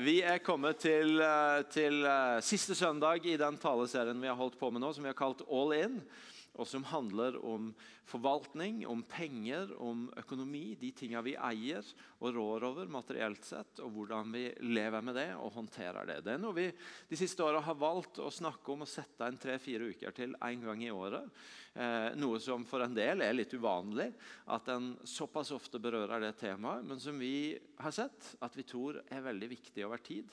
vi er kommet til, eh, til eh, siste søndag i den taleserien vi har holdt på med nå, som vi har kalt All In og som handler om forvaltning, om penger, om økonomi, de tingene vi eier og rår over materielt sett, og hvordan vi lever med det og håndterer det. Det er noe vi de siste åra har valgt å snakke om og sette en tre-fire uker til en gang i året. Eh, noe som for en del er litt uvanlig, at en såpass ofte berører det temaet, men som vi har sett at vi tror er veldig viktig over tid.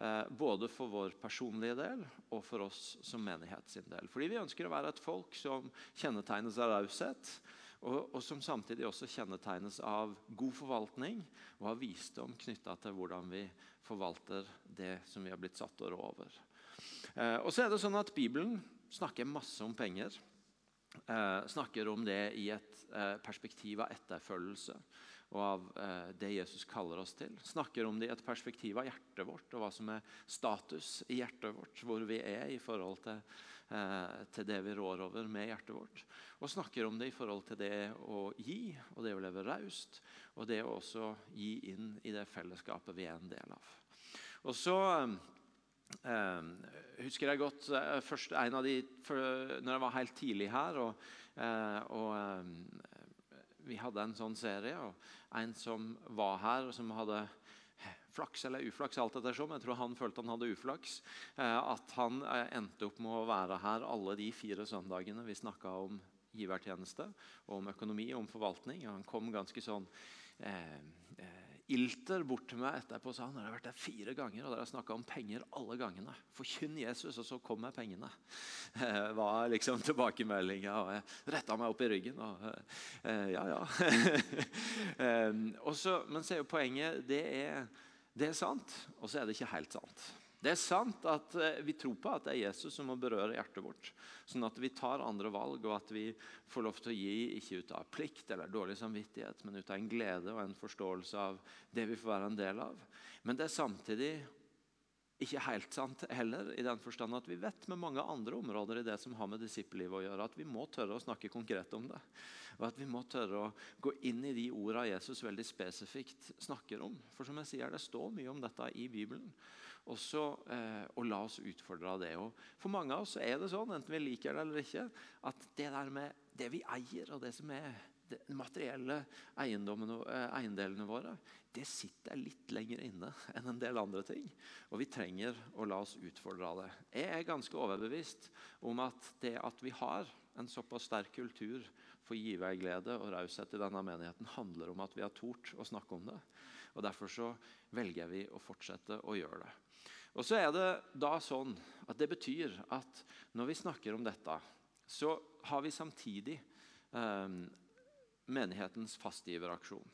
Eh, både for vår personlige del og for oss som menighet sin del. Fordi vi ønsker å være et folk som kjennetegnes av raushet. Og, og, som samtidig også kjennetegnes av god forvaltning og av visdom knytta til hvordan vi forvalter det som vi har blitt satt rå over. Eh, og så er det sånn at Bibelen snakker masse om penger. Eh, snakker om det i et eh, perspektiv av etterfølgelse og av eh, det Jesus kaller oss til. Snakker om det i et perspektiv av hjertet vårt og hva som er status i hjertet vårt. Hvor vi er i forhold til, eh, til det vi rår over med hjertet vårt. Og snakker om det i forhold til det å gi og det å leve raust. Og det å også gi inn i det fellesskapet vi er en del av. Og så eh, husker jeg godt eh, først en av de, for, når jeg var helt tidlig her. og, eh, og eh, vi hadde en sånn serie. og En som var her, og som hadde flaks eller uflaks, alt etter som. Jeg tror han følte han hadde uflaks. Eh, at han eh, endte opp med å være her alle de fire søndagene vi snakka om givertjeneste, om økonomi om forvaltning. Han kom ganske sånn eh, eh ilter bort til meg etterpå og sa han har vært der fire ganger og dere har snakka om penger alle gangene. Forkynn Jesus, og så kommer pengene. Det var liksom tilbakemeldinga. Og jeg retta meg opp i ryggen. og eh, Ja, ja. Også, men så er jo poenget det er, det er sant, og så er det ikke helt sant. Det er sant at eh, vi tror på at det er Jesus som må berøre hjertet vårt. Sånn at vi tar andre valg, og at vi får lov til å gi ikke ut av plikt eller dårlig samvittighet, men ut av en glede og en forståelse av det vi får være en del av. Men det er samtidig ikke helt sant heller, i den forstand at vi vet med mange andre områder i det som har med disippellivet å gjøre, at vi må tørre å snakke konkret om det. Og at vi må tørre å gå inn i de ordene Jesus veldig spesifikt snakker om. For som jeg sier, det står mye om dette i Bibelen. Også, eh, og la oss utfordre av det. Og for mange av oss er det sånn, enten vi liker det eller ikke, at det der med det vi eier, og det som er de materielle eh, eiendelene våre, det sitter litt lenger inne enn en del andre ting. Og vi trenger å la oss utfordre av det. Jeg er ganske overbevist om at det at vi har en såpass sterk kultur for giverglede og raushet i denne menigheten, handler om at vi har tort å snakke om det. Og Derfor så velger vi å fortsette å gjøre det. Og så er det da sånn at Det betyr at når vi snakker om dette, så har vi samtidig eh, menighetens fastgiveraksjon.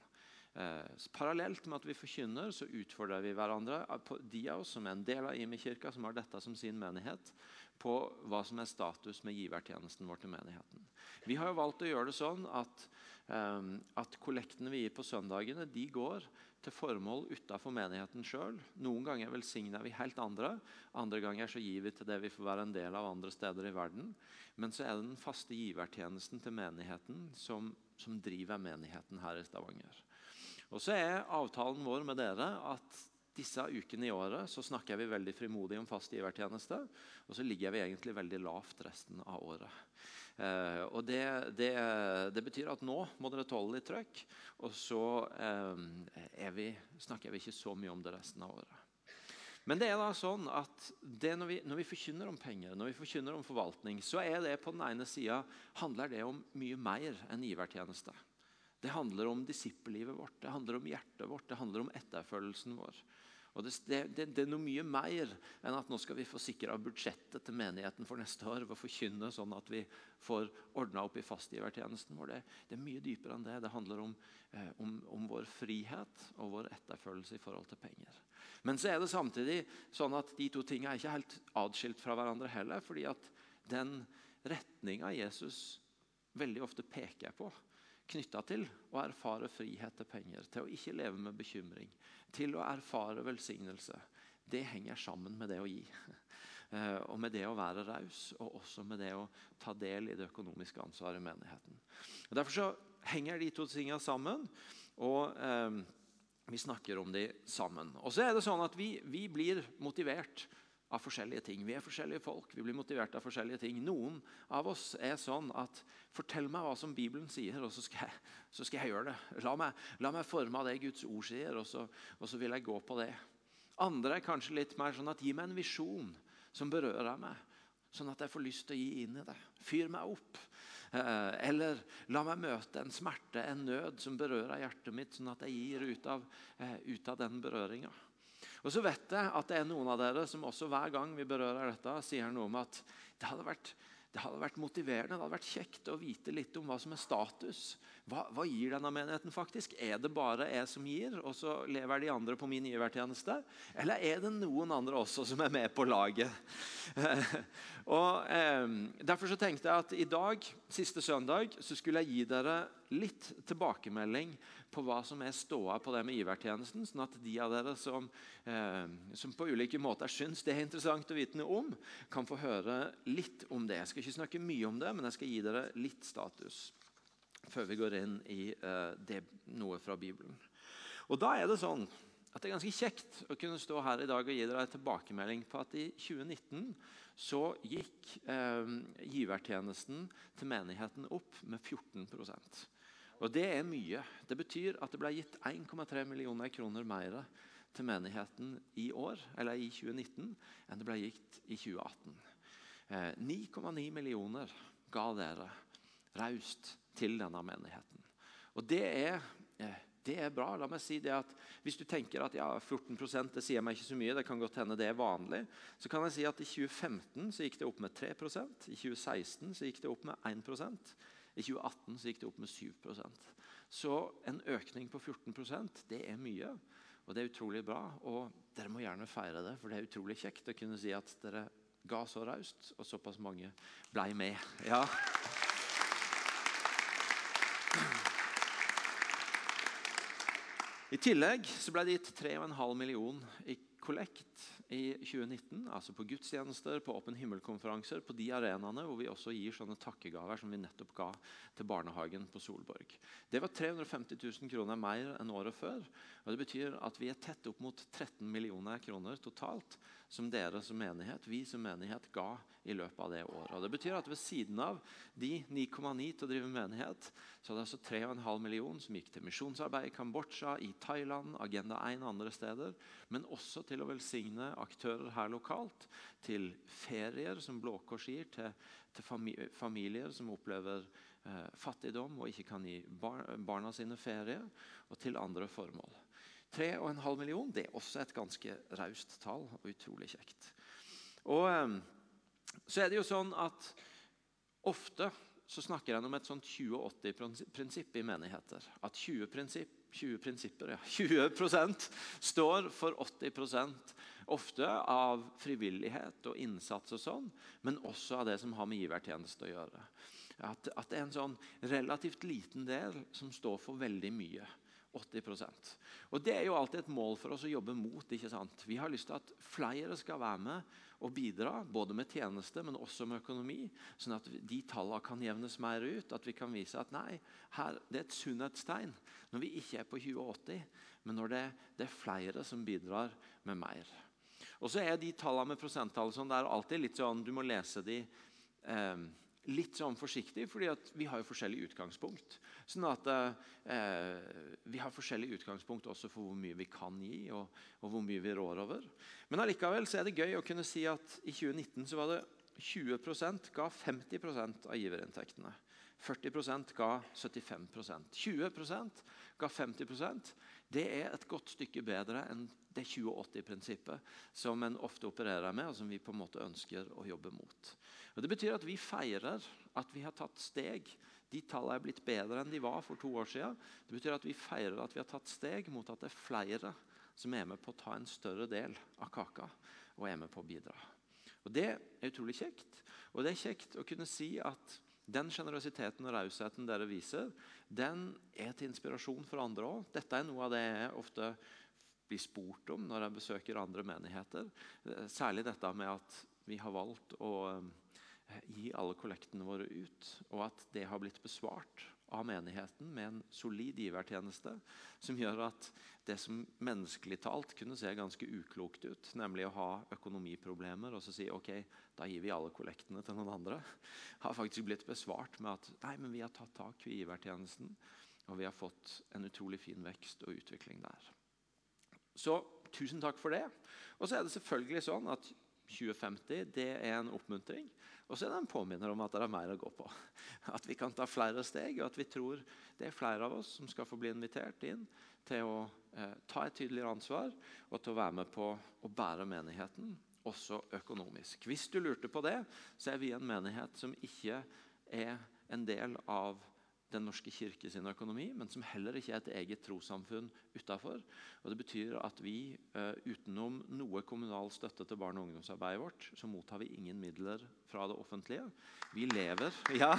Eh, parallelt med at vi forkynner, så utfordrer vi hverandre. De av oss som er en del av Imi-kirka, som har dette som sin menighet, på hva som er status med givertjenesten vår til menigheten. Vi har jo valgt å gjøre det sånn at, eh, at kollektene vi gir på søndagene, de går til formål utenfor menigheten sjøl. Noen ganger velsigner vi helt andre. Andre ganger så gir vi til det vi får være en del av andre steder i verden. Men så er det den faste givertjenesten til menigheten som, som driver menigheten her i Stavanger. Og så er avtalen vår med dere at disse ukene i året så snakker vi veldig frimodig om fast givertjeneste. Og så ligger vi egentlig veldig lavt resten av året. Eh, og det, det, det, betyr at nå må dere tåle litt trøkk, og så eh, vi, snakker vi ikke så mye om det resten av året. Men det er da sånn at når vi, når, vi, forkynner om penger, når vi forkynner om forvaltning, så er det på den ene sida om mye mer enn givertjeneste. Det handler om disippellivet vårt, det handler om hjertet vårt, det handler om etterfølgelsen vår. Og det, det, det, er noe mye mer enn at nå skal vi få sikra budsjettet til menigheten for neste år. ved å forkynne sånn at vi får ordna opp i fastgivertjenesten vår. Det, det, er mye dypere enn det. Det handler om, eh, om, om, vår frihet og vår etterfølgelse i forhold til penger. Men så er det samtidig sånn at de to tingene er ikke helt atskilt fra hverandre heller. fordi at den retninga Jesus veldig ofte peker på, knytta til å erfare frihet til penger, til å ikke leve med bekymring, til å erfare velsignelse, det henger sammen med det å gi. Eh, og med det å være raus, og også med det å ta del i det økonomiske ansvaret i menigheten. Og derfor så henger de to tingene sammen. og eh, vi snakker om de sammen. Og så er det sånn at vi, vi blir motivert av forskjellige ting. Vi er forskjellige folk. Vi blir motivert av forskjellige ting. Noen av oss er sånn at Fortell meg hva som Bibelen sier, og så skal jeg, så skal jeg gjøre det. La meg, la meg, forme av det Guds ord sier, og så, og så, vil jeg gå på det. Andre er kanskje litt mer sånn at gi meg en visjon som berører meg, sånn at jeg får lyst til å gi inn i det. Fyr meg opp. Eh, eller la meg møte en smerte, en nød som berører hjertet mitt, sånn at jeg gir ut av, eh, ut av den berøringa. Og så vet jeg at det er noen av dere som også hver gang vi berører dette, sier noe om at det hadde vært, det hadde vært motiverende, det hadde vært kjekt å vite litt om hva som er status. Hva, hva, gir denne menigheten faktisk? Er det bare jeg som gir, og så lever de andre på min givertjeneste? Eller er det noen andre også som er med på laget? og eh, Derfor så tenkte jeg at i dag, siste søndag, så skulle jeg gi dere litt tilbakemelding på hva som er ståa på det med givertjenesten, sånn at de av dere som, eh, som på ulike måter syns det er interessant å vite noe om, kan få høre litt om det. Jeg skal ikke snakke mye om det, men jeg skal gi dere litt status før vi går inn i eh, det, noe fra Bibelen. Og da er det sånn at det er ganske kjekt å kunne stå her i dag og gi dere en tilbakemelding på at i 2019 så gikk eh, givertjenesten til menigheten opp med 14 og Det er mye. Det betyr at det ble gitt 1,3 millioner kroner mer til menigheten i år, eller i 2019 enn det ble gitt i 2018. 9,9 eh, millioner ga dere raust til denne menigheten. Og det er, eh, det er bra. La meg si det at Hvis du tenker at ja, 14% det sier meg ikke så mye, det kan godt hende det er vanlig, så kan jeg si at i 2015 så gikk det opp med 3% i 2016 så gikk det opp med 1 i 2018 så gikk det opp med 7% Så en økning på 14% det er mye. Og det er utrolig bra. Og dere må gjerne feire det, for det er utrolig kjekt å kunne si at dere ga så raust, og såpass mange blei med. Ja. I tillegg så ble det gitt 3,5 millioner i kollekt i 2019, altså på gudstjenester, på Åpen himmelkonferanser, på de arenaene hvor vi også gir sånne takkegaver som vi nettopp ga til barnehagen på Solborg. Det var 350 000 kroner mer enn året før. og Det betyr at vi er tett opp mot 13 millioner kroner totalt som dere som menighet, vi som menighet ga i løpet av det året. Og det betyr at Ved siden av de 9,9 til å drive menighet, så er det altså 3,5 millioner som gikk til misjonsarbeid i Kambodsja, i Thailand, Agenda 1 og andre steder. Men også til å velsigne aktører her lokalt. Til ferier, som Blå Kors gir, til, til familier som opplever eh, fattigdom og ikke kan gi bar, barna sine ferie, og til andre formål. 3,5 millioner det er også et ganske raust tall og utrolig kjekt. Og eh, så er det jo sånn at ofte så snakker han om et sånt 20-80-prinsipp i menigheter. At 20, prinsipp, 20 prinsipper, ja, 20% står for 80% Ofte av frivillighet og innsats, og sånn, men også av det som har med givertjeneste å gjøre. At, at, det er en sånn relativt liten del som står for veldig mye. 80 Og Det er jo alltid et mål for oss å jobbe mot. ikke sant? Vi har lyst til at flere skal være med og bidra, både med tjeneste, men også med økonomi. Sånn at de tallene kan jevnes mer ut. At vi kan vise at nei, her, det er et sunnhetstegn når vi ikke er på 2080, men når det, det er flere som bidrar med mer. Og så er de tallene med prosenttall sånn, det er alltid litt sånn, Du må lese de eh, litt sånn forsiktig, fordi vi har jo forskjellig utgangspunkt. Sånn at eh, Vi har forskjellig utgangspunkt også for hvor mye vi kan gi, og, og hvor mye vi rår over. Men allikevel så er det gøy å kunne si at i 2019 så var det 20% ga 50% av giverinntektene. 40% ga 75% 20% ga 50% Det er et godt stykke bedre enn det 2080-prinsippet som en ofte opererer med, og som vi på en måte ønsker å jobbe mot. Og Det betyr at vi feirer at vi har tatt steg. De tallene er blitt bedre enn de var for to år siden. Det betyr at vi feirer at vi har tatt steg mot at det er flere som er med på å ta en større del av kaka og er med på å bidra. Og Det er utrolig kjekt. Og det er kjekt å kunne si at den sjenerøsiteten og rausheten dere viser, den er til inspirasjon for andre òg. Dette er noe av det jeg ofte blir spurt om når jeg besøker andre menigheter. Særlig dette med at vi har valgt å gi alle kollektene våre ut, og at det har blitt besvart av menigheten med en solid givertjeneste som gjør at det som menneskelig talt kunne se ganske uklokt ut, nemlig å ha økonomiproblemer og så si ok, da gir vi alle kollektene til noen andre, har faktisk blitt besvart med at nei, men vi har tatt tak i givertjenesten, og vi har fått en utrolig fin vekst og utvikling der. Så tusen takk for det. Og så er det selvfølgelig sånn at 2050 det er en oppmuntring. Og så er det en påminner om at det er mer å gå på. At vi kan ta flere steg, og at vi tror det er flere av oss som skal få bli invitert inn til å eh, ta et tydeligere ansvar og til å være med på å bære menigheten, også økonomisk. Hvis du lurte på det, så er vi en menighet som ikke er en del av den norske kirke sin økonomi, men som heller ikke er et eget trossamfunn utafor. Det betyr at vi uh, utenom noe kommunal støtte til barne- og ungdomsarbeidet vårt, så mottar vi ingen midler fra det offentlige. Vi lever Ja,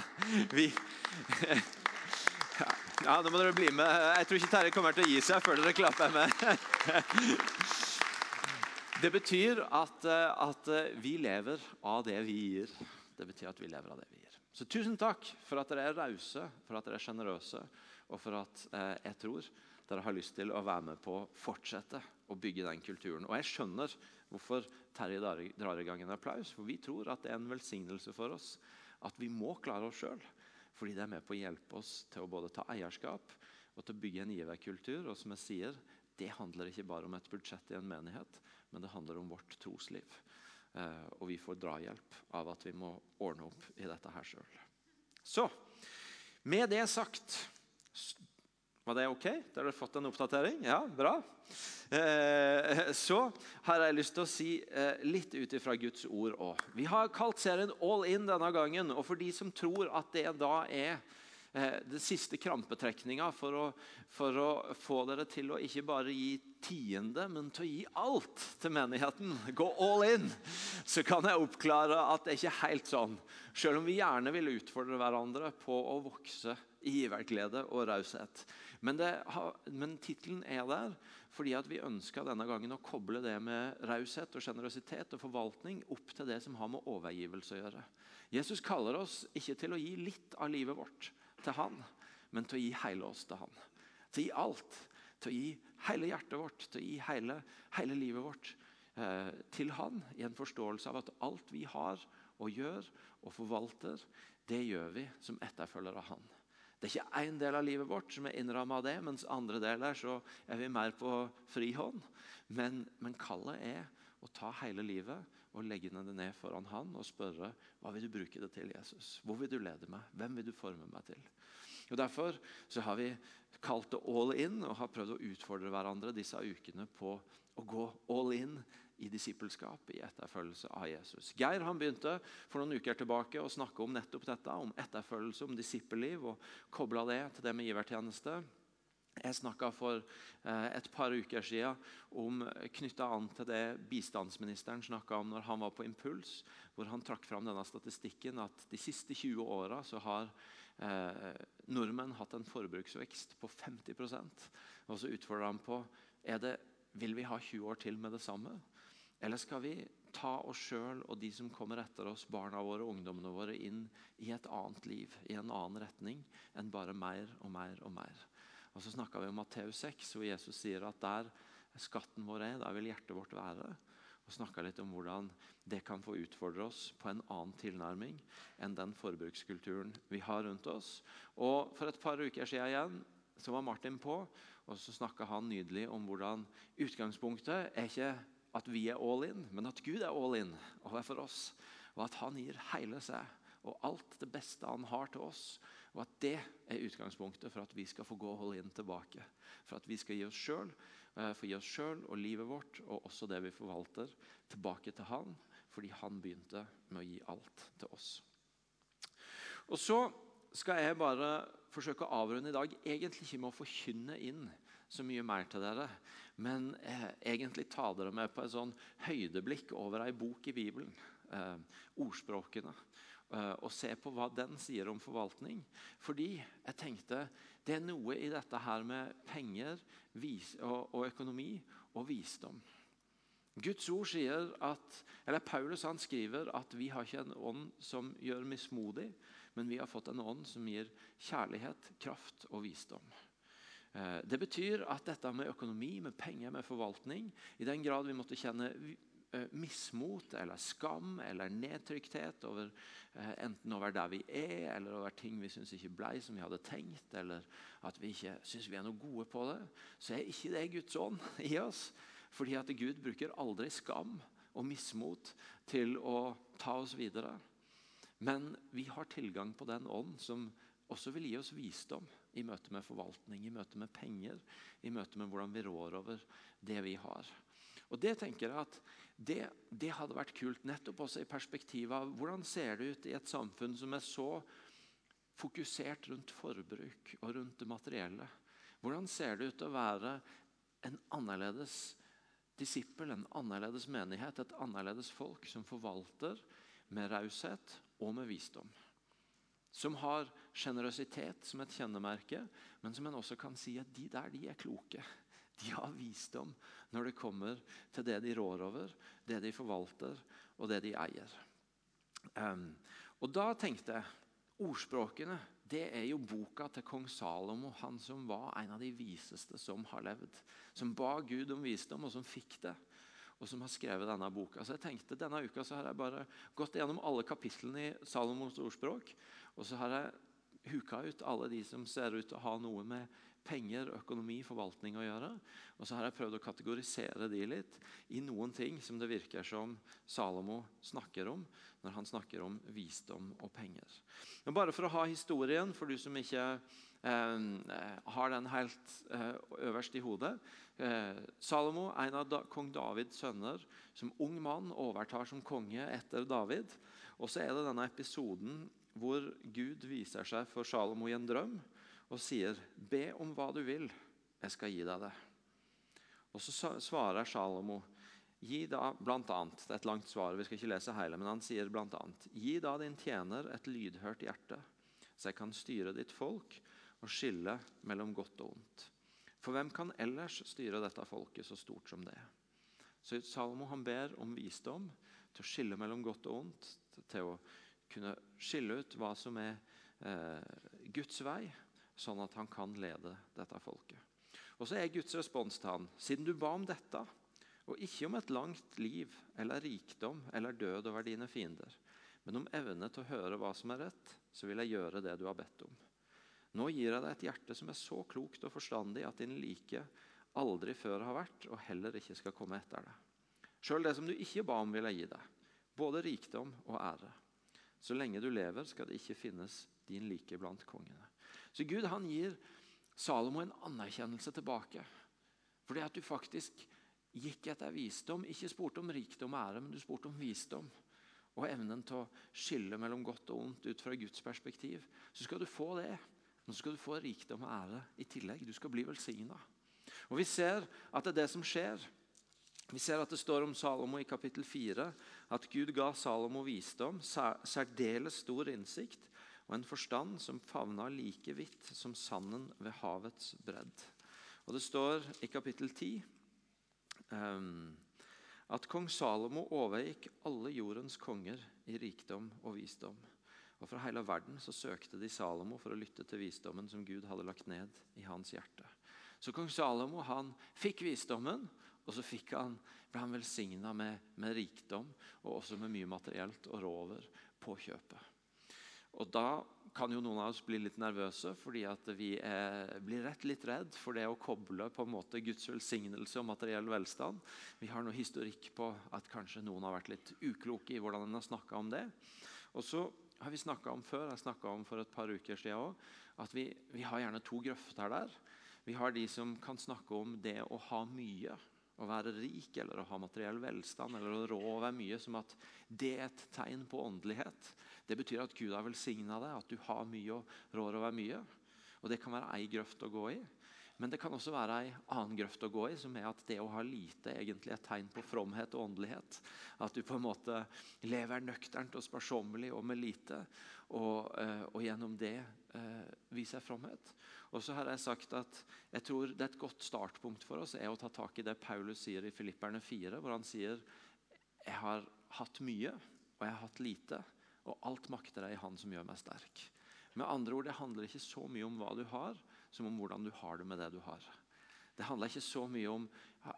vi Ja, nå må dere bli med. Jeg tror ikke Terje kommer til å gi seg før dere klapper med. Det betyr at, eh, at vi lever av det vi gir. Det betyr at vi lever av det vi gir. Så tusen takk for at dere er rause, for at dere er sjenerøse, og for at eh, jeg tror dere har lyst til å være med på å fortsette å bygge den kulturen. Og jeg skjønner hvorfor Terje drar i gang en applaus. For vi tror at det er en velsignelse for oss at vi må klare oss sjøl. Fordi det er med på å hjelpe oss til å både ta eierskap og til å bygge en giverkultur. Og som jeg sier, det handler ikke bare om et budsjett i en menighet, men det handler om vårt trosliv. Eh, og vi får drahjelp av at vi må ordne opp i dette her sjøl. Så med det sagt Var det ok? Da har dere fått en oppdatering? Ja, bra. Eh, så har jeg lyst til å si eh, litt ut ifra Guds ord òg. Vi har kalt serien All In denne gangen. Og for de som tror at det da er Eh, den siste krampetrekninga for, for, å få dere til å ikke bare gi tiende, men til å gi alt til menigheten. Gå all in. Så kan jeg oppklare at det er ikke helt sånn. Selv om vi gjerne vil utfordre hverandre på å vokse i giverglede og raushet. Men, men tittelen er der fordi vi ønska denne gangen å koble det med raushet og sjenerøsitet og forvaltning opp til det som har med overgivelse å gjøre. Jesus kaller oss ikke til å gi litt av livet vårt, til han, men til å gi hele oss til han. Til å gi alt. Til å gi hele hjertet vårt, til å gi hele, hele livet vårt eh, til han. I en forståelse av at alt vi har og gjør og forvalter, det gjør vi som etterfølgere av han. Det er ikke én del av livet vårt som er innramma av det, mens andre deler så er vi mer på frihånd. Men, men kallet er å ta hele livet og legge det ned foran han og spørre hva vil du bruke det til, Jesus? Hvor vil du lede meg? Hvem vil du forme meg til? Og Derfor så har vi kalt det all in og har prøvd å utfordre hverandre disse ukene på å gå all in i disippelskap, i etterfølgelse av Jesus. Geir han begynte for noen uker tilbake å snakke om nettopp dette, om etterfølgelse, om disippelliv, og kobla det til det med givertjeneste. Jeg snakka for eh, et par uker siden om knytta an til det bistandsministeren snakka om når han var på Impuls, hvor han trakk fram denne statistikken at de siste 20 åra har eh, nordmenn hatt en forbruksvekst på 50% Og så utfordrer han på er det, vil vi ha 20 år til med det samme. Eller skal vi ta oss sjøl og de som kommer etter oss, barna våre og ungdommene våre, inn i et annet liv, i en annen retning enn bare mer og mer og mer? Og så snakka vi om Matteus 6, hvor Jesus sier at der skatten vår er, der vil hjertet vårt være. Og snakka litt om hvordan det kan få utfordre oss på en annen tilnærming enn den forbrukskulturen vi har rundt oss. Og For et par uker siden igjen så var Martin på, og så snakka han nydelig om hvordan utgangspunktet er ikke at vi er all in, men at Gud er all in og er for oss. Og at han gir hele seg og alt det beste han har til oss. Og at det er utgangspunktet for at vi skal få gå og holde inn tilbake. For at vi skal gi oss sjøl få for gi oss selv og livet vårt og også det vi forvalter, tilbake til Han. Fordi Han begynte med å gi alt til oss. Og så skal jeg bare forsøke å avrunde i dag, egentlig ikke med å forkynne inn så mye mer til dere, men eh, egentlig ta dere med på et sånn høydeblikk over ei bok i Bibelen. Eh, ordspråkene. Eh, og se på hva den sier om forvaltning. Fordi jeg tenkte det er noe i dette her med penger og, økonomi og visdom. Guds ord sier at, eller Paulus han skriver at vi har ikke en ånd som gjør mismodig, men vi har fått en ånd som gir kjærlighet, kraft og visdom. Eh, det betyr at dette med økonomi, med penger, med forvaltning I den grad vi måtte kjenne eh, mismot eller skam eller nedtrykthet over, eh, enten over der vi er, eller over ting vi syns ikke blei som vi hadde tenkt, eller at vi ikke syns vi er noe gode på det, så er ikke det Guds ånd i oss. Fordi at Gud bruker aldri skam og mismot til å ta oss videre. Men vi har tilgang på den ånd som også vil gi oss visdom i møte med forvaltning, i møte med penger, i møte med hvordan vi rår over det vi har. Og Det tenker jeg at det, det hadde vært kult, nettopp også i perspektivet av hvordan ser det ut i et samfunn som er så fokusert rundt forbruk og rundt det materielle. Hvordan ser det ut å være en annerledes disippel, en annerledes menighet, et annerledes folk som forvalter med raushet og med visdom. Som har sjenerøsitet som et kjennemerke, men som en også kan si at de der de er kloke. De har visdom når det kommer til det de rår over, det de forvalter og det de eier. Um, og Da tenkte jeg ordspråkene det er jo boka til kong Salomo, han som var en av de viseste som har levd. Som ba Gud om visdom, og som fikk det. Og som har skrevet denne boka. Så jeg tenkte Denne uka så har jeg bare gått gjennom alle kapitlene i Salomos ordspråk. Og så har jeg huka ut alle de som ser ut til å ha noe med penger, økonomi, forvaltning å gjøre. Og så har jeg prøvd å kategorisere de litt i noen ting som det virker som Salomo snakker om når han snakker om visdom og penger. Men bare for å ha historien, for du som ikke eh, har den helt eh, øverst i hodet. Eh, Salomo, en av kong Davids sønner, som ung mann overtar som konge etter David. Og så er det denne episoden hvor Gud viser seg for Salomo i en drøm og sier, 'Be om hva du vil, jeg skal gi deg det'. Og Så svarer Salomo, gi da blant annet, Det er et langt svar, vi skal ikke lese hele, men han sier blant annet, 'Gi da din tjener et lydhørt hjerte, så jeg kan styre ditt folk' 'og skille mellom godt og ondt'. For hvem kan ellers styre dette folket så stort som det? Så Salomo han ber om visdom til å skille mellom godt og ondt, til å kunne skille ut hva som er eh, Guds vei, sånn at han kan lede dette folket. Og så er Guds respons til han, siden du ba om dette, og ikke om et langt liv eller rikdom eller død over dine fiender, men om evne til å høre hva som er rett, så vil jeg gjøre det du har bedt om. Nå gir jeg deg et hjerte som er så klokt og forstandig at din like aldri før har vært, og heller ikke skal komme etter deg. Sjøl det som du ikke ba om, vil jeg gi deg, både rikdom og ære. Så lenge du lever, skal det ikke finnes din like blant kongene. Så Gud han gir Salomo en anerkjennelse tilbake. Fordi at du faktisk gikk etter visdom. Ikke spurte om rikdom og ære, men du spurte om visdom. Og evnen til å skille mellom godt og ondt ut fra Guds perspektiv. Så skal du få det. Men så skal du få rikdom og ære i tillegg. Du skal bli velsigna. Og vi ser at det er det som skjer. Vi ser at det står om Salomo i kapittel 4 at Gud ga Salomo visdom, særdeles stor innsikt og en forstand som favna like vidt som sanden ved havets bredd. Og Det står i kapittel 10 um, ehm, at kong Salomo overgikk alle jordens konger i rikdom og visdom. Og Fra hele verden så søkte de Salomo for å lytte til visdommen som Gud hadde lagt ned i hans hjerte. Så kong Salomo han fikk visdommen, og så han, ble han velsigna med, med, rikdom og også med mye materielt og rå over på kjøpet. Og Da kan jo noen av oss bli litt nervøse fordi vi er, blir rett litt redd for det å koble på en måte Guds velsignelse og materiell velstand. Vi har noe historikk på at kanskje noen har vært litt ukloke i hvordan en har snakka om det. Og så har vi snakka om før, jeg om for et par uker siden også, at vi, vi har gjerne to grøfter der. Vi har de som kan snakke om det å ha mye å være rik eller å ha materiell velstand eller å rå over mye som at det er et tegn på åndelighet. Det betyr at Gud har velsigna deg, at du har mye og rår over mye. Og Det kan være ei grøft å gå i. Men det kan også være ei annen grøft å gå i, som er at det å ha lite egentlig er et tegn på fromhet og åndelighet. At du på en måte lever nøkternt og sparsommelig og med lite, og, eh, og gjennom det eh, viser fromhet. Og så har jeg sagt at jeg tror det er et godt startpunkt for oss er å ta tak i det Paulus sier i Filipperne 4, hvor han sier jeg har hatt mye, og jeg har hatt lite, og alt makter jeg i Han som gjør meg sterk. Med andre ord, Det handler ikke så mye om hva du har, som om hvordan du har det med det du har. Det handler ikke så mye om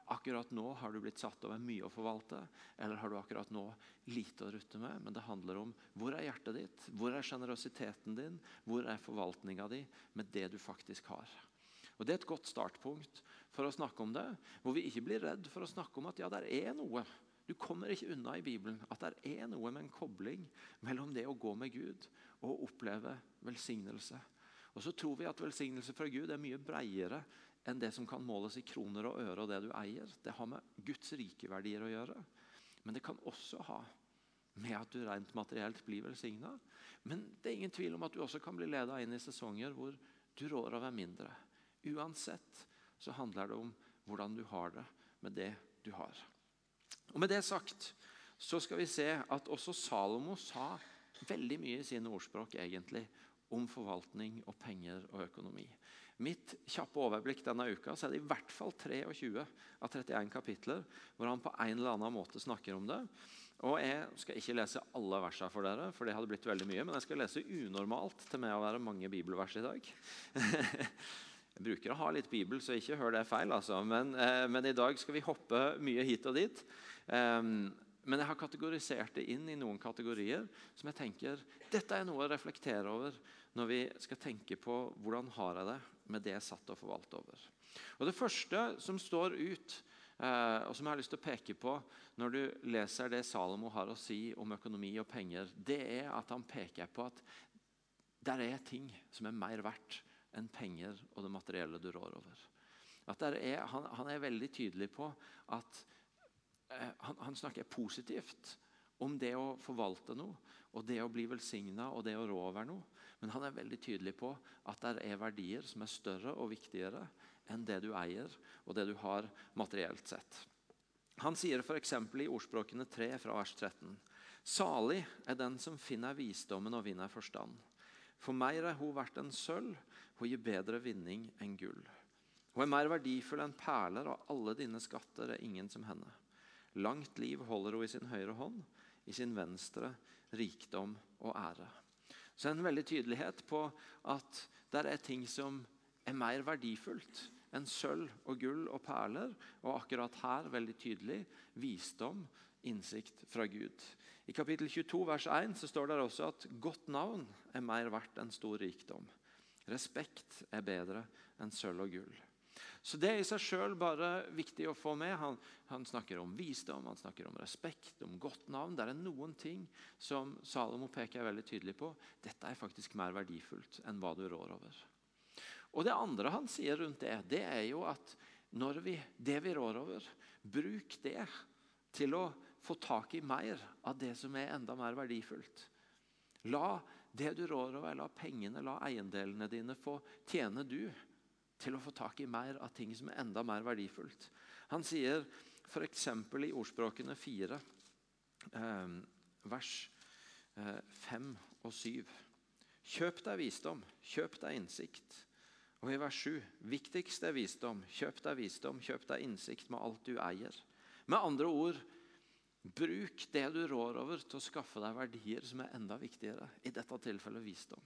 akkurat nå har du blitt satt over mye å forvalte, eller har du akkurat nå lite å rutte med. Men det handler om hvor er hjertet ditt, hvor er sjenerøsiteten din, hvor er forvaltninga di med det du faktisk har. Og Det er et godt startpunkt for å snakke om det, hvor vi ikke blir redd for å snakke om at ja, der er noe. Du kommer ikke unna i Bibelen at det er noe med en kobling mellom det å gå med Gud og oppleve velsignelse. Og så tror vi at velsignelse fra Gud er mye bredere enn det som kan måles i kroner og øre og det du eier. Det har med Guds rike verdier å gjøre. Men det kan også ha med at du rent materielt blir velsigna. Men det er ingen tvil om at du også kan bli leda inn i sesonger hvor du rår over mindre. Uansett så handler det om hvordan du har det med det du har. Og Med det sagt så skal vi se at også Salomo sa veldig mye i sine ordspråk egentlig om forvaltning og penger og økonomi. Mitt kjappe overblikk denne uka så er det i hvert fall 23 av 31 kapitler hvor han på en eller annen måte snakker om det. Og Jeg skal ikke lese alle versene for dere, for det hadde blitt veldig mye, men jeg skal lese unormalt til meg å være mange bibelvers i dag. Jeg bruker å ha litt bibel, så ikke hør det feil. altså. Men, eh, men i dag skal vi hoppe mye hit og dit. Um, men jeg har kategorisert det inn i noen kategorier som jeg tenker dette er noe å reflektere over når vi skal tenke på hvordan har jeg det med det jeg satt og forvalte over. Og Det første som står ut, eh, og som jeg har lyst til å peke på når du leser det Salomo har å si om økonomi og penger, det er at han peker på at der er ting som er mer verdt enn penger og det materielle du rår over. Er, han, han, er veldig tydelig på at eh, han, han snakker positivt om det å forvalte noe og det å bli velsigna og det å rå over noe. Men han er veldig tydelig på at det er verdier som er større og viktigere enn det du eier og det du har materielt sett. Han sier f.eks. i ordspråkene 3 fra vers 13.: Salig er den som finner visdommen og vinner forstand. For meg er hun verdt en sølv, hun gir bedre vinning enn gull. Hun er mer verdifull enn perler, og alle dine skatter er ingen som henne. Langt liv holder hun i sin høyre hånd, i sin venstre rikdom og ære. Så en veldig tydelighet på at det er ting som er mer verdifullt enn sølv og gull og perler. Og akkurat her veldig tydelig visdom, innsikt fra Gud. I kapittel 22 vers 1 så står det også at godt navn er mer verdt enn stor rikdom. Respekt er bedre enn sølv og gull. Så Det er i seg sjøl bare viktig å få med. Han, han, snakker om visdom, han snakker om respekt, om godt navn. Det er noen ting som Salomo peker veldig tydelig på. Dette er faktisk mer verdifullt enn hva du rår over. Og Det andre han sier rundt det, det er jo at vi, det vi rår over, bruk det til å få tak i mer av det som er enda mer verdifullt. La det du rår over, la pengene, la eiendelene dine få tjene du til å få tak i mer av ting som er enda mer verdifullt. Han sier f.eks. i ordspråkene 4, eh, vers eh, 5 og 7. Kjøp deg visdom, kjøp deg innsikt. Og i vers 7.: Viktigst er visdom. Kjøp deg visdom, kjøp deg innsikt med alt du eier. Med andre ord, bruk det du rår over, til å skaffe deg verdier som er enda viktigere. I dette tilfellet visdom.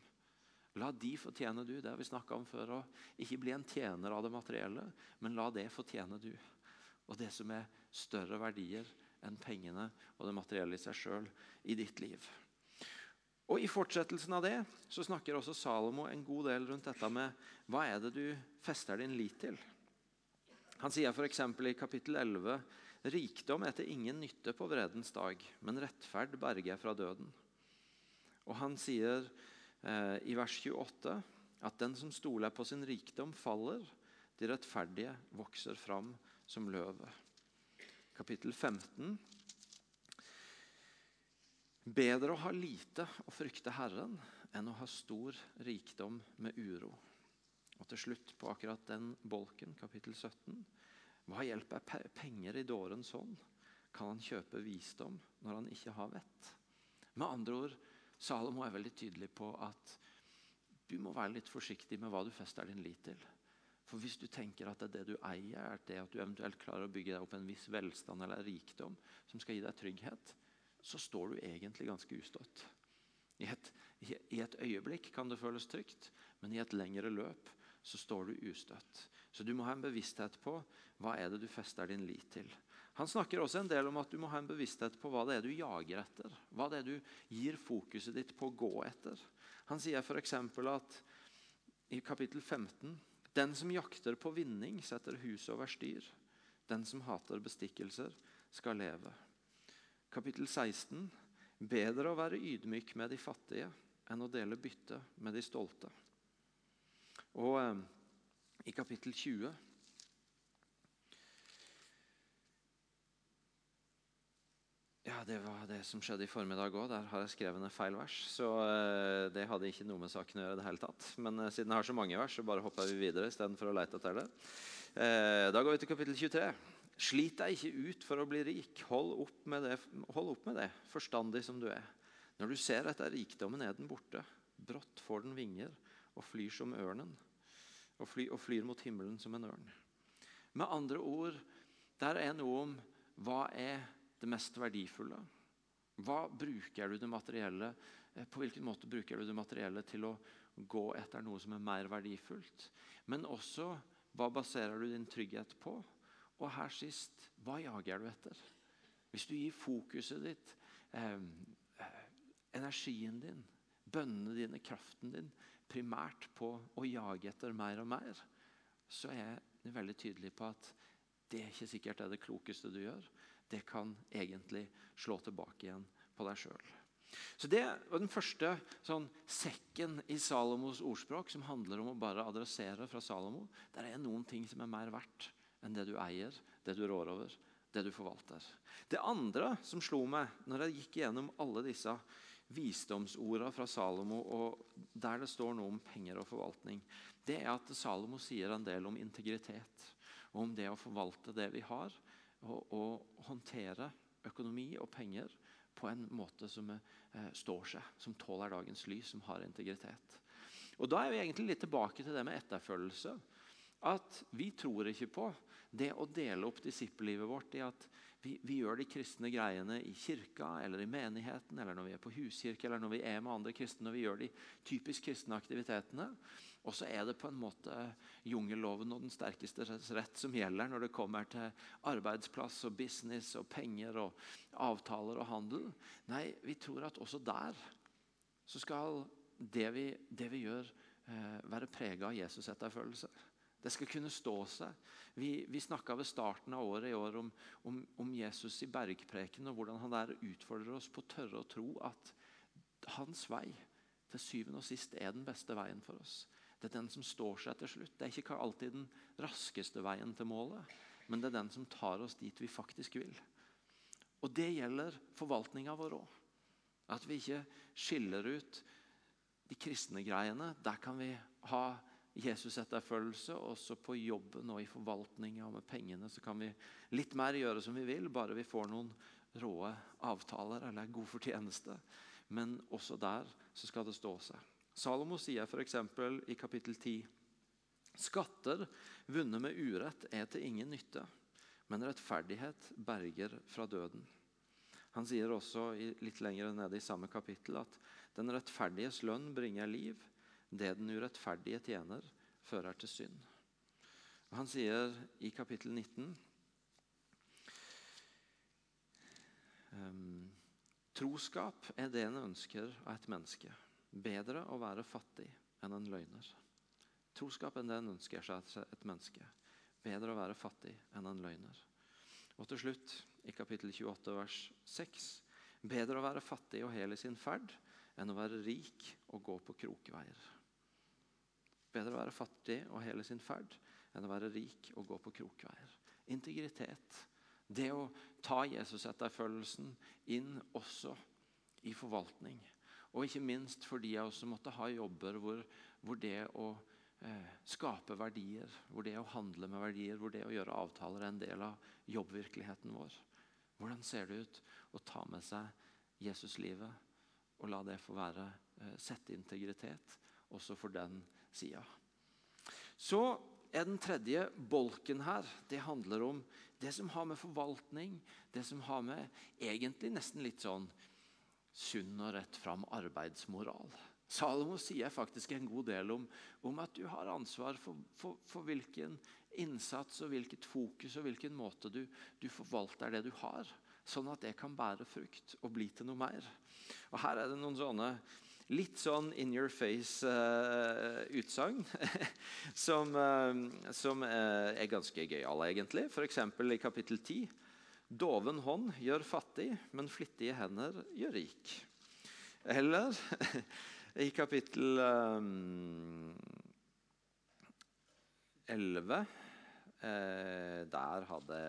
La de fortjene du. Det har vi snakka om før Og Ikke bli en tjener av det materielle, men la det fortjene du. Og det som er større verdier enn pengene og det materielle i seg sjøl i ditt liv. Og I fortsettelsen av det så snakker også Salomo en god del rundt dette med hva er det du fester din lit til. Han sier f.eks. i kapittel 11.: Rikdom er til ingen nytte på vredens dag, men rettferd berger fra døden. Og han sier Eh, i vers 28 at den som stoler på sin rikdom, faller. De rettferdige vokser fram som løvet. Kapittel 15. Bedre å ha lite og frykte Herren enn å ha stor rikdom med uro. Og til slutt, på akkurat den bolken, kapittel 17 Hva hjelper penger i dårens hånd? Kan han kjøpe visdom når han ikke har vett? Med andre ord, Salomo er veldig tydelig på at du må være litt forsiktig med hva du fester din lit til. For Hvis du tenker at det er det du eier, er det at du eventuelt klarer å bygge deg opp en viss velstand eller rikdom som skal gi deg trygghet, så står du egentlig ganske ustøtt. I et, I et øyeblikk kan det føles trygt, men i et lengre løp så står du ustøtt. Så du må ha en bevissthet på hva er det du fester din lit til. Han snakker også en del om at du må ha en bevissthet på hva det er du jager etter. Hva det er du gir fokuset ditt på å gå etter. Han sier f.eks. at i kapittel 15 Den som jakter på vinning, setter huset over styr. Den som hater bestikkelser, skal leve. Kapittel 16 Bedre å være ydmyk med de fattige enn å dele bytte med de stolte. Og eh, i kapittel 20 Ja, Det var det som skjedde i formiddag òg. Der har jeg skrevet ned feil vers. Så eh, det hadde ikke noe med saken å gjøre. det hele tatt. Men eh, siden jeg har så mange vers, så bare hopper vi videre istedenfor å lete etter det. Eh, da går vi til kapittel 23. Slit deg ikke ut for å bli rik. Hold opp, med det, opp med det, forstandig som du er. Når du ser etter rikdommen, er den borte. Brått får den vinger og flyr som ørnen. Og, fly, og flyr mot himmelen som en ørn. Med andre ord, der er noe om hva er det mest verdifulle. Hva bruker du det materielle eh, På hvilken måte bruker du det materielle til å gå etter noe som er mer verdifullt? Men også hva baserer du din trygghet på? Og her sist hva jager du etter? Hvis du gir fokuset ditt, eh, energien din, bønnene dine, kraften din primært på å jage etter mer og mer, så er jeg veldig tydelig på at det er ikke sikkert det er det klokeste du gjør. Det kan egentlig slå tilbake igjen på deg sjøl. Så Det var den første sånn, sekken i Salomos ordspråk som handler om å bare adressere fra Salomo. Der er noen ting som er mer verdt enn det du eier, det du rår over, det du forvalter. Det andre som slo meg når jeg gikk gjennom alle disse visdomsordene fra Salomo, og der det står noe om penger og forvaltning, det er at Salomo sier en del om integritet. Og om det å forvalte det vi har, og, og håndtere økonomi og penger på en måte som eh, står seg, som tåler dagens lys, som har integritet. Og Da er vi egentlig litt tilbake til det med etterfølgelse. At vi tror ikke på det å dele opp disippellivet vårt i at vi, vi, gjør de kristne greiene i kirka eller i menigheten eller når vi er på huskirke eller når vi er med andre kristne. når vi gjør de typisk kristne aktivitetene. Og så er det på en måte jungelloven og den sterkeste rett som gjelder når det kommer til arbeidsplass og business og penger og avtaler og handel. Nei, vi tror at også der så skal det vi, det vi gjør, eh, være prega av Jesus-etterfølgelse. Det skal kunne stå seg. Vi, vi snakka ved starten av året i år om, om, om, Jesus i bergpreken og hvordan han der utfordrer oss på å tørre å tro at hans vei til syvende og sist er den beste veien for oss. Det er den som står seg til slutt. Det er ikke alltid den raskeste veien til målet, men det er den som tar oss dit vi faktisk vil. Og Det gjelder forvaltninga vår òg. At vi ikke skiller ut de kristne greiene. Der kan vi ha Jesus-etterfølgelse. Også på jobben og i forvaltninga med pengene så kan vi litt mer gjøre som vi vil, bare vi får noen råe avtaler eller god fortjeneste. Men også der så skal det stå seg. Salomo sier f.eks. i kapittel 10.: Skatter vunnet med urett er til ingen nytte, men rettferdighet berger fra døden. Han sier også litt lenger nede i samme kapittel at den rettferdiges lønn bringer liv, det den urettferdige tjener, fører til synd. Han sier i kapittel 19 um, ehm, Troskap er det en ønsker av et menneske. Bedre å være fattig enn en løgner. Troskap er det en ønsker seg av et menneske. Bedre å være fattig enn en løgner. Og til slutt, i kapittel 28, vers 6.: Bedre å være fattig og hel i sin ferd enn å være rik og gå på krokveier. Bedre å være fattig og hele sin ferd enn å være rik og gå på krokveier. Integritet. Det å ta Jesus-etterfølgelsen inn også i forvaltning. Og ikke minst fordi jeg også måtte ha jobber hvor, hvor det å eh, skape verdier, hvor det å handle med verdier, hvor det å gjøre avtaler er en del av jobbvirkeligheten vår. Hvordan ser det ut å ta med seg Jesuslivet og la det få være eh, sette integritet også for den sida? Så er den tredje bolken her det handler om det som har med forvaltning, det som har med egentlig nesten litt sånn sunn og rett fram arbeidsmoral. Salomo sier faktisk en god del om, om at du har ansvar for, for, for, hvilken innsats og hvilket fokus og hvilken måte du, du, forvalter det du har, sånn at det kan bære frukt og bli til noe mer. Og Her er det noen sånne litt sånn in your face-utsagn uh, som, uh, som uh, er ganske gøyale, egentlig. F.eks. i kapittel 10. Doven hånd gjør fattig, men flittige hender gjør rik. Eller i kapittel um, 11 Der hadde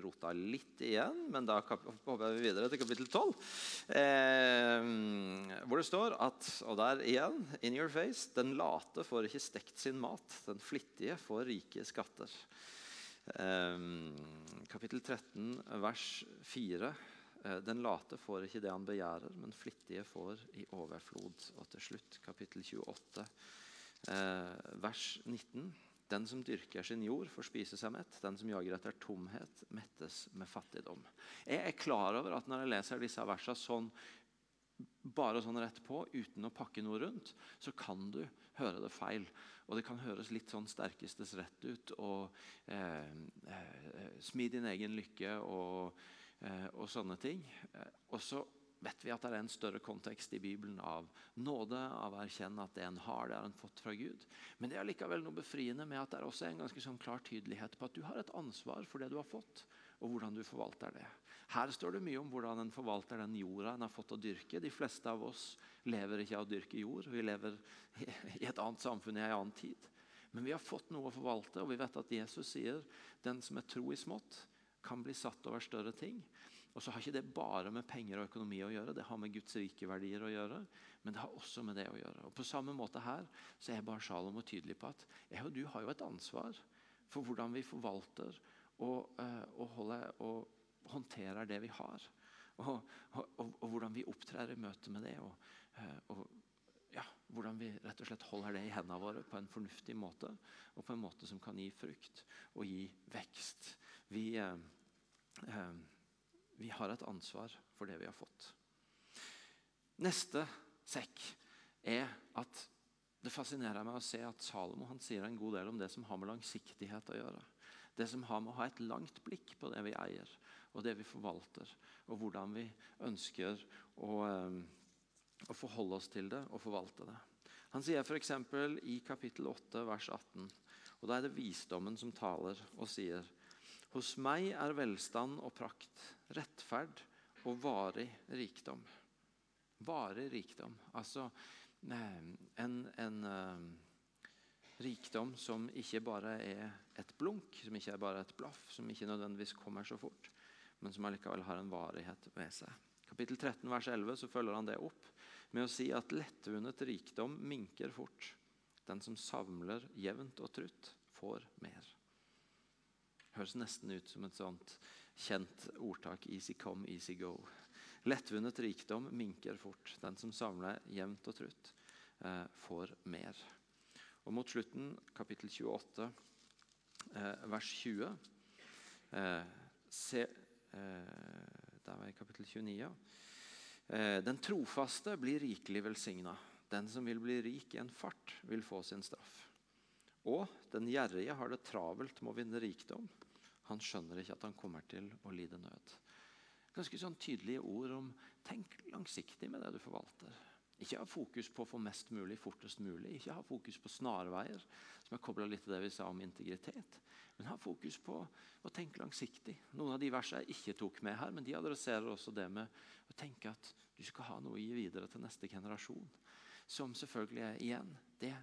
rota litt igjen, men da hopper vi videre til kapittel 12. Eh, hvor det står at Og der igjen, in your face Den late får ikke stekt sin mat. Den flittige får rike skatter. Eh, kapittel 13, vers 4. Eh, den late får ikke det han begjærer, men flittige får i overflod. Og til slutt kapittel 28, eh, vers 19. Den som dyrker sin jord, får spise seg mett. Den som jager etter tomhet, mettes med fattigdom. Jeg er klar over at når jeg leser disse versene sånn, bare sånn rett på, uten å pakke noe rundt, så kan du høre det feil. Og det kan høres litt sånn sterkestes rett ut. Og eh, eh, smi din egen lykke og, eh, og sånne ting. Eh, og så vet vi at det er en større kontekst i Bibelen av nåde, av å erkjenne at det en har, det har en fått fra Gud. Men det er likevel noe befriende med at det er også en ganske sånn klar tydelighet på at du har et ansvar for det du har fått, og hvordan du forvalter det. Her står det mye om hvordan en forvalter den jorda en har fått å dyrke. De fleste av oss lever ikke av å dyrke jord. Vi lever i et annet samfunn i en annen tid. Men vi har fått noe å forvalte, og vi vet at Jesus sier den som er tro i smått, kan bli satt over større ting. Og så har ikke det bare med penger og økonomi å gjøre, det har med Guds rike verdier å gjøre. Men det har også med det å gjøre. Og På samme måte her så er bare Shalom tydelig på at jeg og du har jo et ansvar for hvordan vi forvalter og, uh, og, holder, og håndterer det vi har. Og, og, hvordan vi opptrer i møte med det. Og, ja, hvordan vi rett og slett holder det i hendene våre på en fornuftig måte. Og på en måte som kan gi frukt og gi vekst. Vi... eh, uh, vi har et ansvar for det vi har fått. Neste sekk er at det fascinerer meg å se at Salomo sier en god del om det som har med langsiktighet å gjøre. Det som har med å ha et langt blikk på det vi eier, og det vi forvalter. Og hvordan vi ønsker å, eh, å forholde oss til det og forvalte det. Han sier f.eks. i kapittel 8, vers 18, og da er det visdommen som taler og sier hos meg er velstand og prakt, rettferd og varig rikdom. Varig rikdom. Altså eh, en, en uh, rikdom som ikke bare er et blunk, som ikke er bare et blaff, som ikke nødvendigvis kommer så fort, men som allikevel har en varighet ved seg. Kapittel 13, vers 11 så følger han det opp med å si at lettvunnet rikdom minker fort. Den som samler jevnt og trutt, får mer. Høres nesten ut som et sånt kjent ordtak 'easy come, easy go'. Lettvunnet rikdom minker fort. Den som samler jevnt og trutt, eh, får mer. Og Mot slutten, kapittel 28, eh, vers 20 eh, se, eh, Der var jeg kapittel 29, ja. Eh, den trofaste blir rikelig velsigna. Den som vil bli rik i en fart, vil få sin straff. Og den gjerrige har det travelt med å vinne rikdom. Han skjønner ikke at han kommer til å lide nød. Ganske sånn tydelige ord om tenk langsiktig med det du forvalter. Ikke ha fokus på å få mest mulig fortest mulig. Ikke ha fokus på snarveier, som er kobla litt til det vi sa om integritet. Men ha fokus på å tenke langsiktig. Noen av de versene jeg ikke tok med her, men de adresserer også det med å tenke at du skal ha noe å gi videre til neste generasjon. Som selvfølgelig er igjen det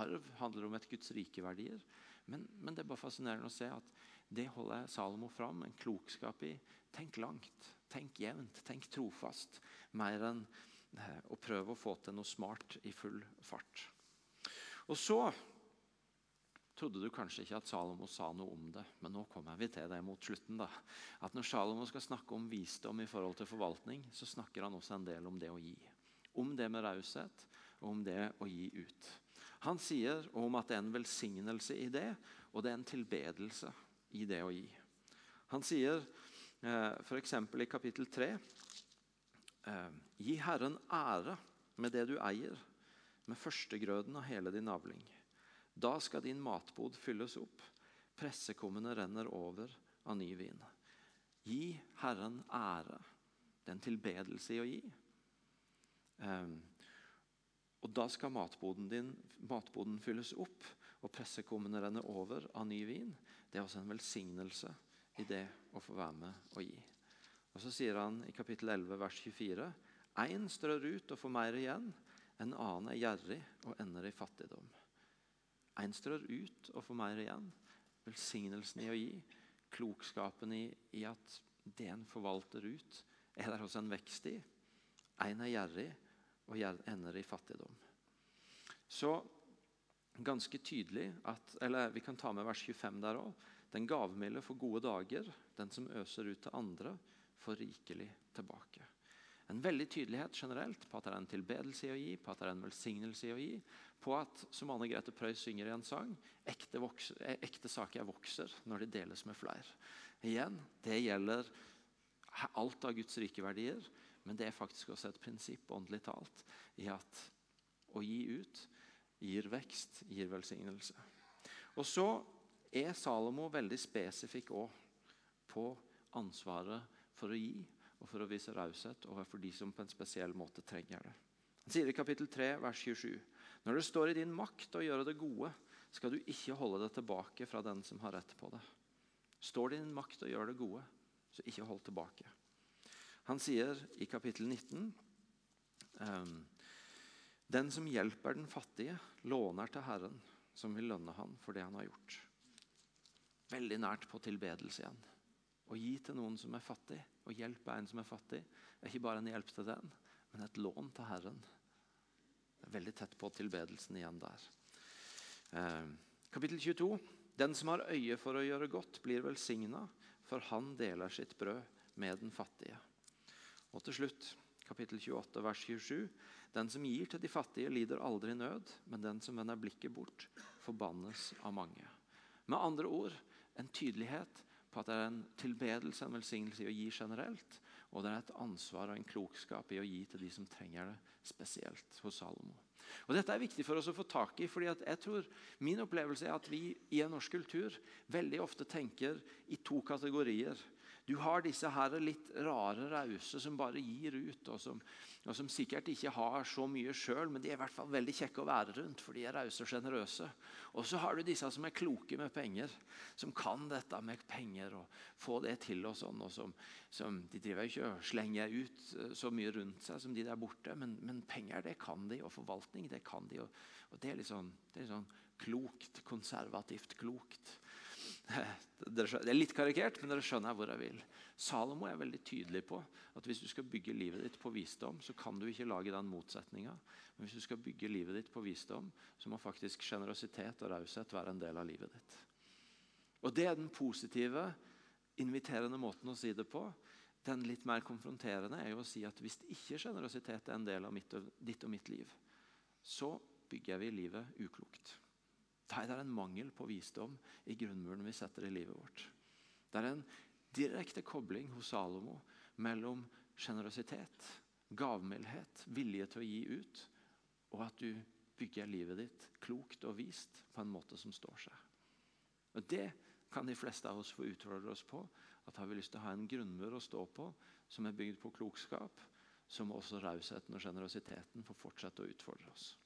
Arv handler om et Guds rike verdier. Men, men det er bare fascinerende å se at det holder Salomo fram en klokskap i. Tenk langt, tenk jevnt, tenk trofast. Mer enn eh, å prøve å få til noe smart i full fart. Og så trodde du kanskje ikke at Salomo sa noe om det, men nå kommer vi til det mot slutten. da. At Når Salomo skal snakke om visdom i forhold til forvaltning, så snakker han også en del om det å gi. Om det med raushet, og om det å gi ut. Han sier om at det er en velsignelse i det, og det er en tilbedelse i det å gi. Han sier eh, f.eks. i kapittel 3 eh, Gi Herren ære med det du eier, med førstegrøden av hele din avling. Da skal din matbod fylles opp, pressekummene renner over av ny vin. Gi Herren ære. Det er en tilbedelse i å gi. Um, og Da skal matboden din matboden fylles opp, og pressekummene renner over av ny vin. Det er også en velsignelse i det å få være med og gi. Og Så sier han i kapittel 11, vers 24.: Én strør ut og får mer igjen, en annen er gjerrig og ender i fattigdom. En strør ut og får mer igjen. Velsignelsen i å gi, klokskapen i, i at det en forvalter ut, er der også en vekst i. En er gjerrig og ender i fattigdom. Så ganske tydelig at eller Vi kan ta med vers 25 der òg. Den gavmilde får gode dager. Den som øser ut til andre, får rikelig tilbake. En veldig tydelighet generelt på at det er en tilbedelse i å gi, på at det er en velsignelse i å gi. På at, som Anne Grete Preus synger i en sang, ekte, vokser, eh, ekte saker vokser når de deles med flere. Igjen, Det gjelder alt av Guds rike verdier, men det er faktisk også et prinsipp åndelig talt i at å gi ut gir vekst, gir velsignelse. Og så er Salomo veldig spesifikk òg på ansvaret for å gi og for å vise raushet overfor de som på en spesiell måte trenger det. Han sier i kapittel 3, vers 27.: Når det står i din makt å gjøre det gode, skal du ikke holde det tilbake fra den som har rett på det. Står det i din makt å gjøre det gode, så ikke hold tilbake. Han sier i kapittel 19 um, Den som hjelper den fattige, låner til Herren, som vil lønne han for det han har gjort. Veldig nært på tilbedelse igjen. Å gi til noen som er fattig, å hjelpe en som er fattig, er ikke bare en hjelp til den, men et lån til Herren. Er veldig tett på tilbedelsen igjen der. Eh, kapittel 22. Den som har øye for å gjøre godt, blir velsigna, for han deler sitt brød med den fattige. Og til slutt, kapittel 28, vers 27. Den som gir til de fattige, lider aldri nød, men den som vender blikket bort, forbannes av mange. Med andre ord en tydelighet på at det er en tilbedelse en velsignelse i å gi generelt. Og det er et ansvar og en klokskap i å gi til de som trenger det, spesielt hos Salomo. Og Dette er viktig for oss å få tak i. fordi jeg tror Min opplevelse er at vi i en norsk kultur veldig ofte tenker i to kategorier. Du har disse her litt rare rause som bare gir ut, og som, og som sikkert ikke har så mye sjøl, men de er i hvert fall veldig kjekke å være rundt, for de er rause og sjenerøse. Og så har du disse som er kloke med penger, som kan dette med penger og få det til. og sånn, og som, som De driver jo ikke og slenger ut eh, så mye rundt seg som de der borte, men, men penger det kan de, og forvaltning det kan de. Og, og det, er sånn, det er litt sånn klokt, konservativt klokt. Det er litt karikert, men dere skjønner hvor jeg vil. Salomo er veldig tydelig på at hvis du skal bygge livet ditt på visdom, så kan du ikke lage den motsetninga. Men hvis du skal bygge livet ditt på visdom, så må faktisk sjenerøsitet og raushet være en del av livet ditt. Og Det er den positive, inviterende måten å si det på. Den litt mer konfronterende er jo å si at hvis ikke sjenerøsitet er en del av mitt, ditt og mitt liv, så bygger vi livet uklokt. Da er en mangel på visdom i grunnmuren vi setter i livet vårt. Det er en direkte kobling hos Salomo mellom sjenerøsitet, gavmildhet, vilje til å gi ut, og at du bygger livet ditt klokt og vist på en måte som står seg. Og Det kan de fleste av oss få utfordre oss på. At Har vi lyst til å ha en grunnmur å stå på som er bygd på klokskap, så må også rausheten og sjenerøsiteten få fortsette å utfordre oss.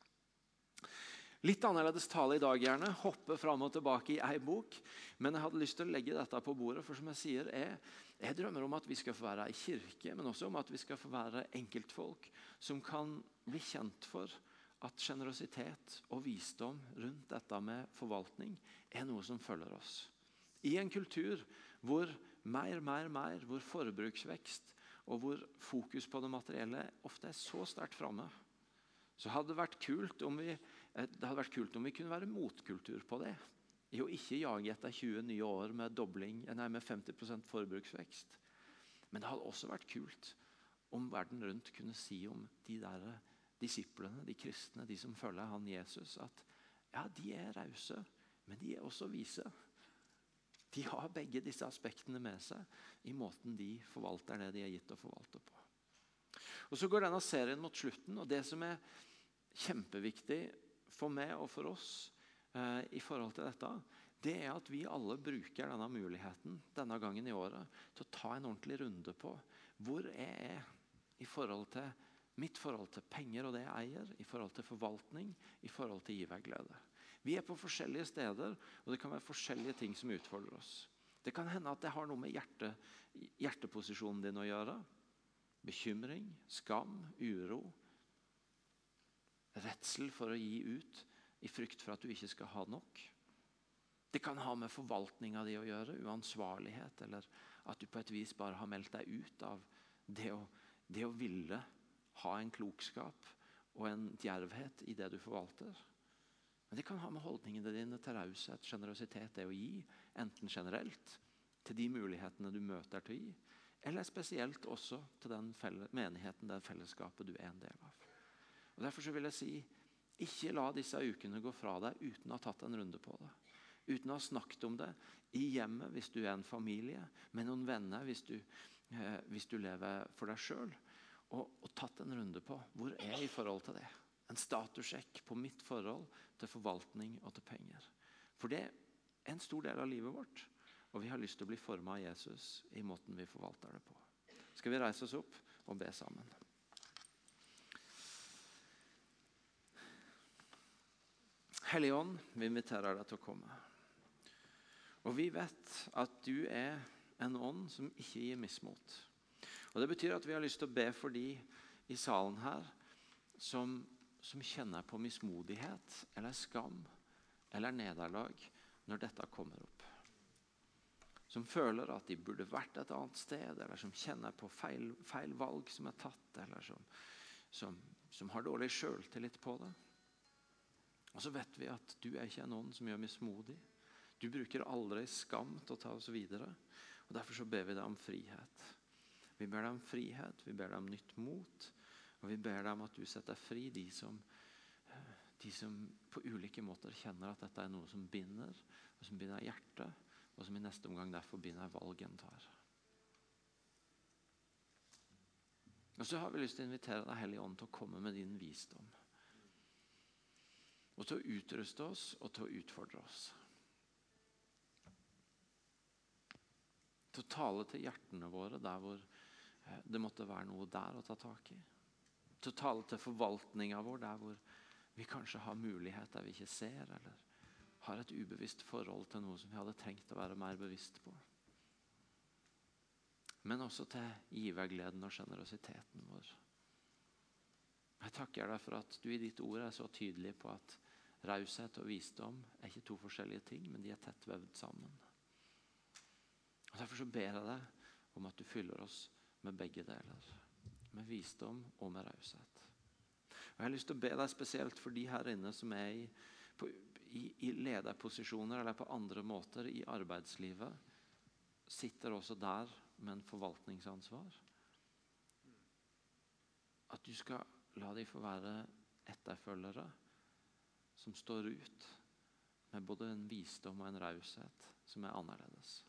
Litt annerledes tale i dag, gjerne. Hoppe fram og tilbake i ei bok. Men jeg hadde lyst til å legge dette på bordet. For som jeg sier, jeg, jeg drømmer om at vi skal få være ei kirke, men også om at vi skal få være enkeltfolk som kan bli kjent for at sjenerøsitet og visdom rundt dette med forvaltning er noe som følger oss. I en kultur hvor mer, mer, mer, hvor forbruksvekst og hvor fokus på det materielle ofte er så sterkt framme, så hadde det vært kult om vi det hadde vært kult om vi kunne være motkultur på det. I å ikke jage etter 20 nye år med, dobling, nei, med 50% forbruksvekst. Men det hadde også vært kult om verden rundt kunne si om de der disiplene, de kristne, de som følger han Jesus, at ja, de er rause, men de er også vise. De har begge disse aspektene med seg i måten de forvalter det de er gitt å forvalte på. Og Så går denne serien mot slutten, og det som er kjempeviktig for meg og for oss eh, i forhold til dette, det er at vi alle bruker denne muligheten denne gangen i året til å ta en ordentlig runde på hvor jeg er i forhold til mitt forhold til penger og det jeg eier, i forhold til forvaltning, i forhold til giverglede. Vi er på forskjellige steder, og det kan være forskjellige ting som utfordrer oss. Det kan hende at det har noe med hjerte, hjerteposisjonen din å gjøre. Bekymring, skam, uro. Redsel for å gi ut i frykt for at du ikke skal ha nok. Det kan ha med forvaltninga di å gjøre, uansvarlighet, eller at du på et vis bare har meldt deg ut av det å, det å ville ha en klokskap og en djervhet i det du forvalter. Men det kan ha med holdningene dine til raushet, sjenerøsitet, det å gi. Enten generelt, til de mulighetene du møter til å gi, eller spesielt også til den menigheten, det fellesskapet du er en del av. Og Derfor så vil jeg si, ikke la disse ukene gå fra deg uten å ha tatt en runde på det. Uten å ha snakket om det i hjemmet hvis du er en familie, med noen venner hvis du, eh, hvis du lever for deg sjøl. Og, og tatt en runde på hvor er jeg i forhold til det. En statussjekk på mitt forhold til forvaltning og til penger. For det er en stor del av livet vårt. Og vi har lyst til å bli forma av Jesus i måten vi forvalter det på. Skal vi reise oss opp og be sammen? Hellige Ånd, vi inviterer deg til å komme. Og vi vet at du er en ånd som ikke gir mismot. Og Det betyr at vi har lyst til å be for de i salen her som som kjenner på mismodighet eller skam eller nederlag når dette kommer opp. Som føler at de burde vært et annet sted, eller som kjenner på feil, feil valg som er tatt, eller som, som, som har dårlig sjøltillit på det. Og så vet vi at du er ikke noen som gjør mismodig. Du bruker aldri skam til å ta oss videre. og Derfor så ber vi deg om frihet. Vi ber deg om frihet, vi ber deg om nytt mot. Og Vi ber deg om at du setter fri de som, de som på ulike måter kjenner at dette er noe som binder, og som binder hjertet, og som i neste omgang derfor binder valgen tar. Og Så har vi lyst til å invitere Deg Hellige Ånd til å komme med din visdom. Og til å utruste oss og til å utfordre oss. Til å tale til hjertene våre der hvor eh, det måtte være noe der å ta tak i til å tale til forvaltninga vår der hvor vi kanskje har muligheter vi ikke ser, eller har et ubevisst forhold til noe som vi hadde trengt å være mer bevisst på. Men også til givergleden og sjenerøsiteten vår. Jeg takker deg for at du i ditt ord er så tydelig på at raushet og visdom er ikke to forskjellige ting, men de er tett vevd sammen. Og Derfor så ber jeg deg om at du fyller oss med begge deler med visdom og med raushet. Jeg har lyst til å be deg spesielt for de her inne som er i, på, i, i lederposisjoner eller på andre måter i arbeidslivet. Sitter også der med en forvaltningsansvar. At du skal la dem få være etterfølgere som står ut med både en visdom og en raushet som er annerledes.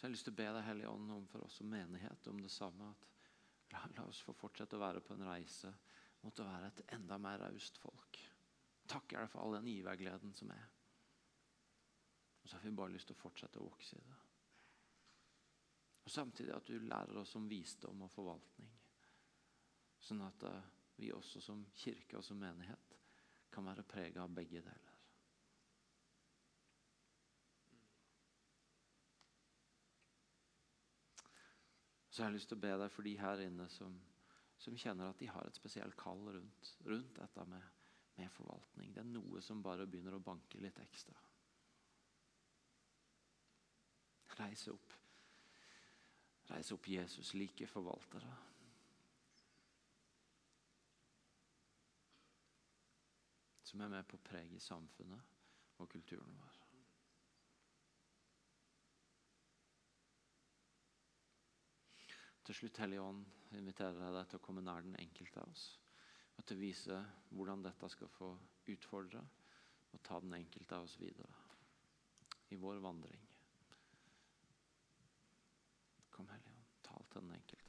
Så jeg har lyst til å be deg, Hellige Ånd, om for oss som menighet om det samme. at la, la, oss få fortsette å være på en reise mot å være et enda mer raust folk. Takker deg for all den givergleden som er. Og så har vi bare lyst til å fortsette å vokse i det. Og Samtidig at du lærer oss om visdom og forvaltning. Sånn at uh, vi også som kirke og som menighet kan være prega av begge deler. Så jeg har lyst til å be deg for de her inne som, som kjenner at de har et spesielt kall rundt, rundt dette med, med, forvaltning. Det er noe som bare begynner å banke litt ekstra. Reise opp. Reise opp Jesus like forvaltere. Som er med på å prege samfunnet og kulturen vår. Til slutt, Hellige Ånd, inviterer jeg deg til å komme nær den enkelte av oss. Og til å vise hvordan dette skal få utfordre og ta den enkelte av oss videre i vår vandring. Sånn for den enkelte.